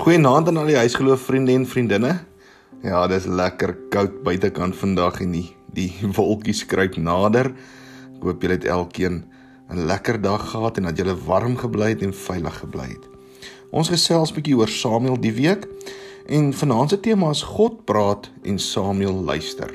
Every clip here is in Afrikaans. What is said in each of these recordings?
Goeienaand aan al die huisgeloof vriende en vriendinne. Ja, dis lekker koud buitekant vandag en die die wolkies kruip nader. Ek hoop julle het elkeen 'n lekker dag gehad en dat julle warm gebly het en veilig gebly het. Ons gesels 'n bietjie oor Samuel die week en vanaand se tema is God praat en Samuel luister.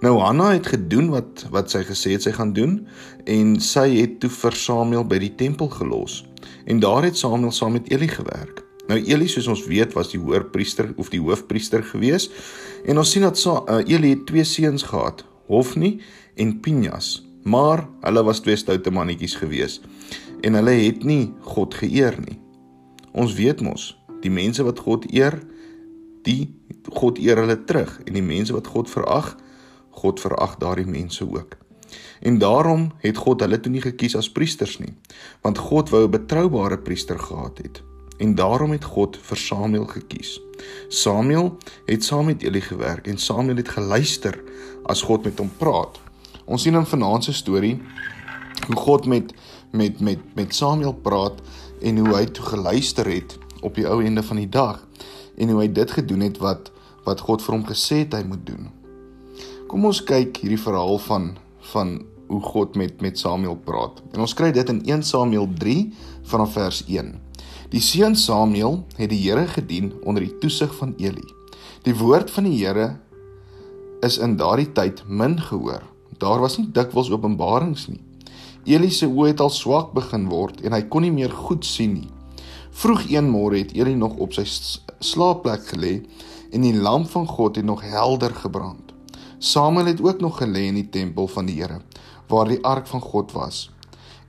Nou Hanna het gedoen wat wat sy gesê het sy gaan doen en sy het toe vir Samuel by die tempel gelos. En daar het Samuel saam met Eli gewerk. Nou Eli soos ons weet was die hoërpriester of die hoofpriester gewees en ons sien dat uh, Eli het twee seuns gehad, Hofni en Pinjas, maar hulle was twee stoute mannetjies gewees en hulle het nie God geëer nie. Ons weet mos, die mense wat God eer, die God eer hulle terug en die mense wat God verag, God verag daardie mense ook. En daarom het God hulle toe nie gekies as priesters nie, want God wou 'n betroubare priester gehad het. En daarom het God vir Samuel gekies. Samuel het saam met Eli gewerk en Samuel het geluister as God met hom praat. Ons sien in vanaand se storie hoe God met met met met Samuel praat en hoe hy toe geluister het op die ou einde van die dag en hoe hy dit gedoen het wat wat God vir hom gesê het hy moet doen. Kom ons kyk hierdie verhaal van van hoe God met met Samuel praat. En ons kry dit in 1 Samuel 3 vanaf vers 1. Die seun Samuel het die Here gedien onder die toesig van Eli. Die woord van die Here is in daardie tyd min gehoor. Daar was nie dikwels openbarings nie. Eli se oë het al swak begin word en hy kon nie meer goed sien nie. Vroeg een môre het Eli nog op sy slaapplek gelê en die lamp van God het nog helder gebrand. Samuel het ook nog gelê in die tempel van die Here waar die ark van God was.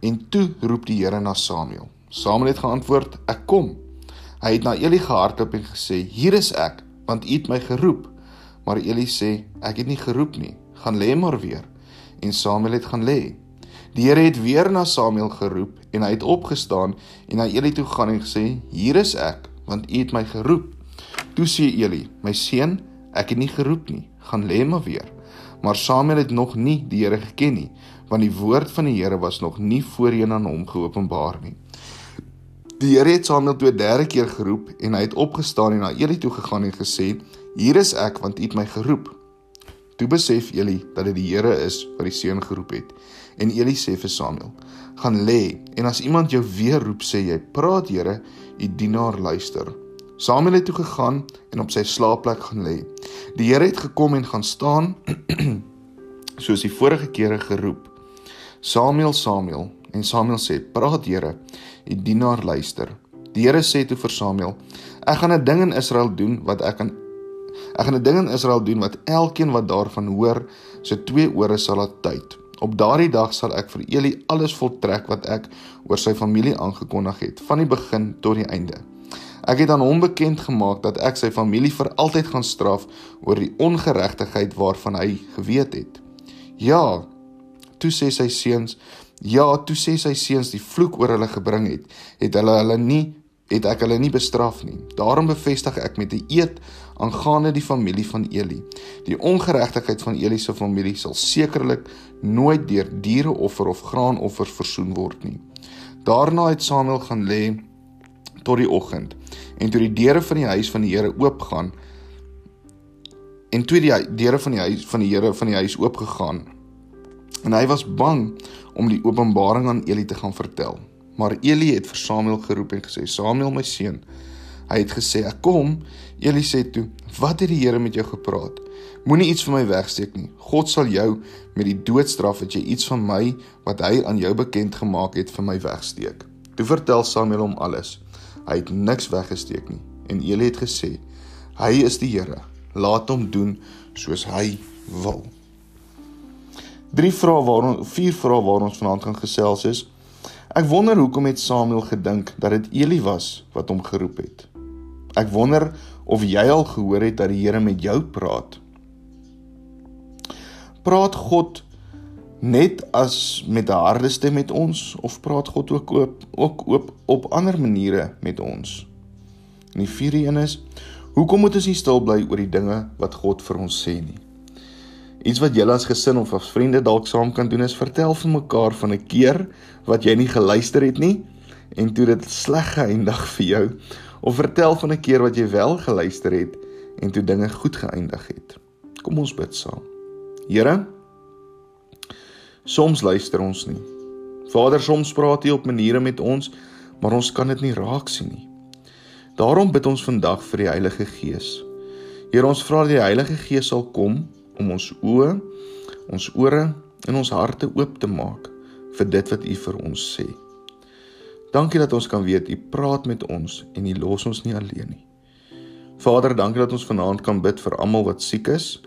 En toe roep die Here na Samuel. Samuel het geantwoord: "Ek kom." Hy het na Eli gehardloop en gesê: "Hier is ek, want U het my geroep." Maar Eli sê: "Ek het nie geroep nie. Gaan lê maar weer." En Samuel het gaan lê. Die Here het weer na Samuel geroep en hy het opgestaan en na Eli toe gegaan en gesê: "Hier is ek, want U het my geroep." Toe sê Eli: "My seun, ek het nie geroep nie. Gaan lê maar weer." Maar Samuel het nog nie die Here geken nie, want die woord van die Here was nog nie voorheen aan hom geopenbaar nie. Die Here het Samuel toe 'n derde keer geroep en hy het opgestaan en na Eli toe gegaan en gesê: "Hier is ek, want U het my geroep." Toe besef Eli dat dit die Here is wat die seun geroep het. En Eli sê vir Samuel: "Gaan lê en as iemand jou weer roep, sê jy: "Praat, Here, U dienaar luister." Samuel het toe gegaan en op sy slaapplek gaan lê. Die Here het gekom en gaan staan soos die vorige kere geroep. Samuel, Samuel, en Samuel sê: "Praat, Here." Die dienaar luister. Die Here sê toe vir Samuel: Ek gaan 'n ding in Israel doen wat ek aan Ek gaan 'n ding in Israel doen wat elkeen wat daarvan hoor, se twee ore sal laat tyd. Op daardie dag sal ek vir Eli alles voltrek wat ek oor sy familie aangekondig het, van die begin tot die einde. Ek het aan hom bekend gemaak dat ek sy familie vir altyd gaan straf oor die ongeregtigheid waarvan hy geweet het. Ja, toe sê sy seuns, Ja, toe sê sy seuns die vloek oor hulle gebring het, het hulle hulle nie het ek hulle nie bestraf nie. Daarom bevestig ek met 'n eed aangaande die familie van Eli. Die ongeregtigheid van Eli se familie sal sekerlik nooit deur diereoffer of graanoffer versoen word nie. Daarna het Samuel gaan lê tot die oggend en toe die deure van die huis van die Here oopgaan en toe die deure van die huis van die Here van die huis oopgegaan en hy was bang om die openbaring aan Eli te gaan vertel. Maar Eli het vir Samuel geroep en gesê: "Samuel, my seun." Hy het gesê: "Ek kom." Eli sê toe: "Wat het die Here met jou gepraat? Moenie iets van my wegsteek nie. God sal jou met die doodstraf as jy iets van my wat hy aan jou bekend gemaak het vir my wegsteek." Toe vertel Samuel hom alles. Hy het niks weggesteek nie. En Eli het gesê: "Hy is die Here. Laat hom doen soos hy wil." Drie vrae waarom vier vrae waar ons vanaand gaan gesels is. Ek wonder hoekom het Samuel gedink dat dit Eli was wat hom geroep het. Ek wonder of jy al gehoor het dat die Here met jou praat. Praat God net as met 'n harde stem met ons of praat God ook op ook op op ander maniere met ons? En die vierde een is hoekom moet ons nie stil bly oor die dinge wat God vir ons sê nie? Iets wat julle as gesin of as vriende dalk saam kan doen is vertel vir mekaar van 'n keer wat jy nie geluister het nie en toe dit sleg geëindig vir jou Of vertel van 'n keer wat jy wel geluister het en toe dinge goed geëindig het. Kom ons bid saam. Here, soms luister ons nie. Vader, soms praat U op maniere met ons, maar ons kan dit nie raak sien nie. Daarom bid ons vandag vir die Heilige Gees. Here, ons vra dat die Heilige Gees sal kom om ons oë, ons ore en ons harte oop te maak vir dit wat U vir ons sê. Dankie dat ons kan weet U praat met ons en U los ons nie alleen nie. Vader, dankie dat ons vanaand kan bid vir almal wat siek is,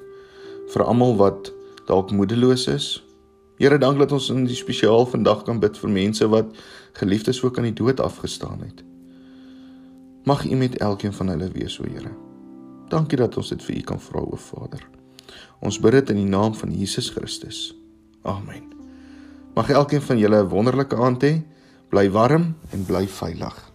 vir almal wat dalk moedeloos is. Here, dankie dat ons in die spesiaal vandag kan bid vir mense wat geliefdes ook aan die dood afgestaan het. Mag U met elkeen van hulle wees, o Here. Dankie dat ons dit vir U kan vra, o Vader. Ons bid dit in die naam van Jesus Christus. Amen. Mag elkeen van julle 'n wonderlike aand hê. Bly warm en bly veilig.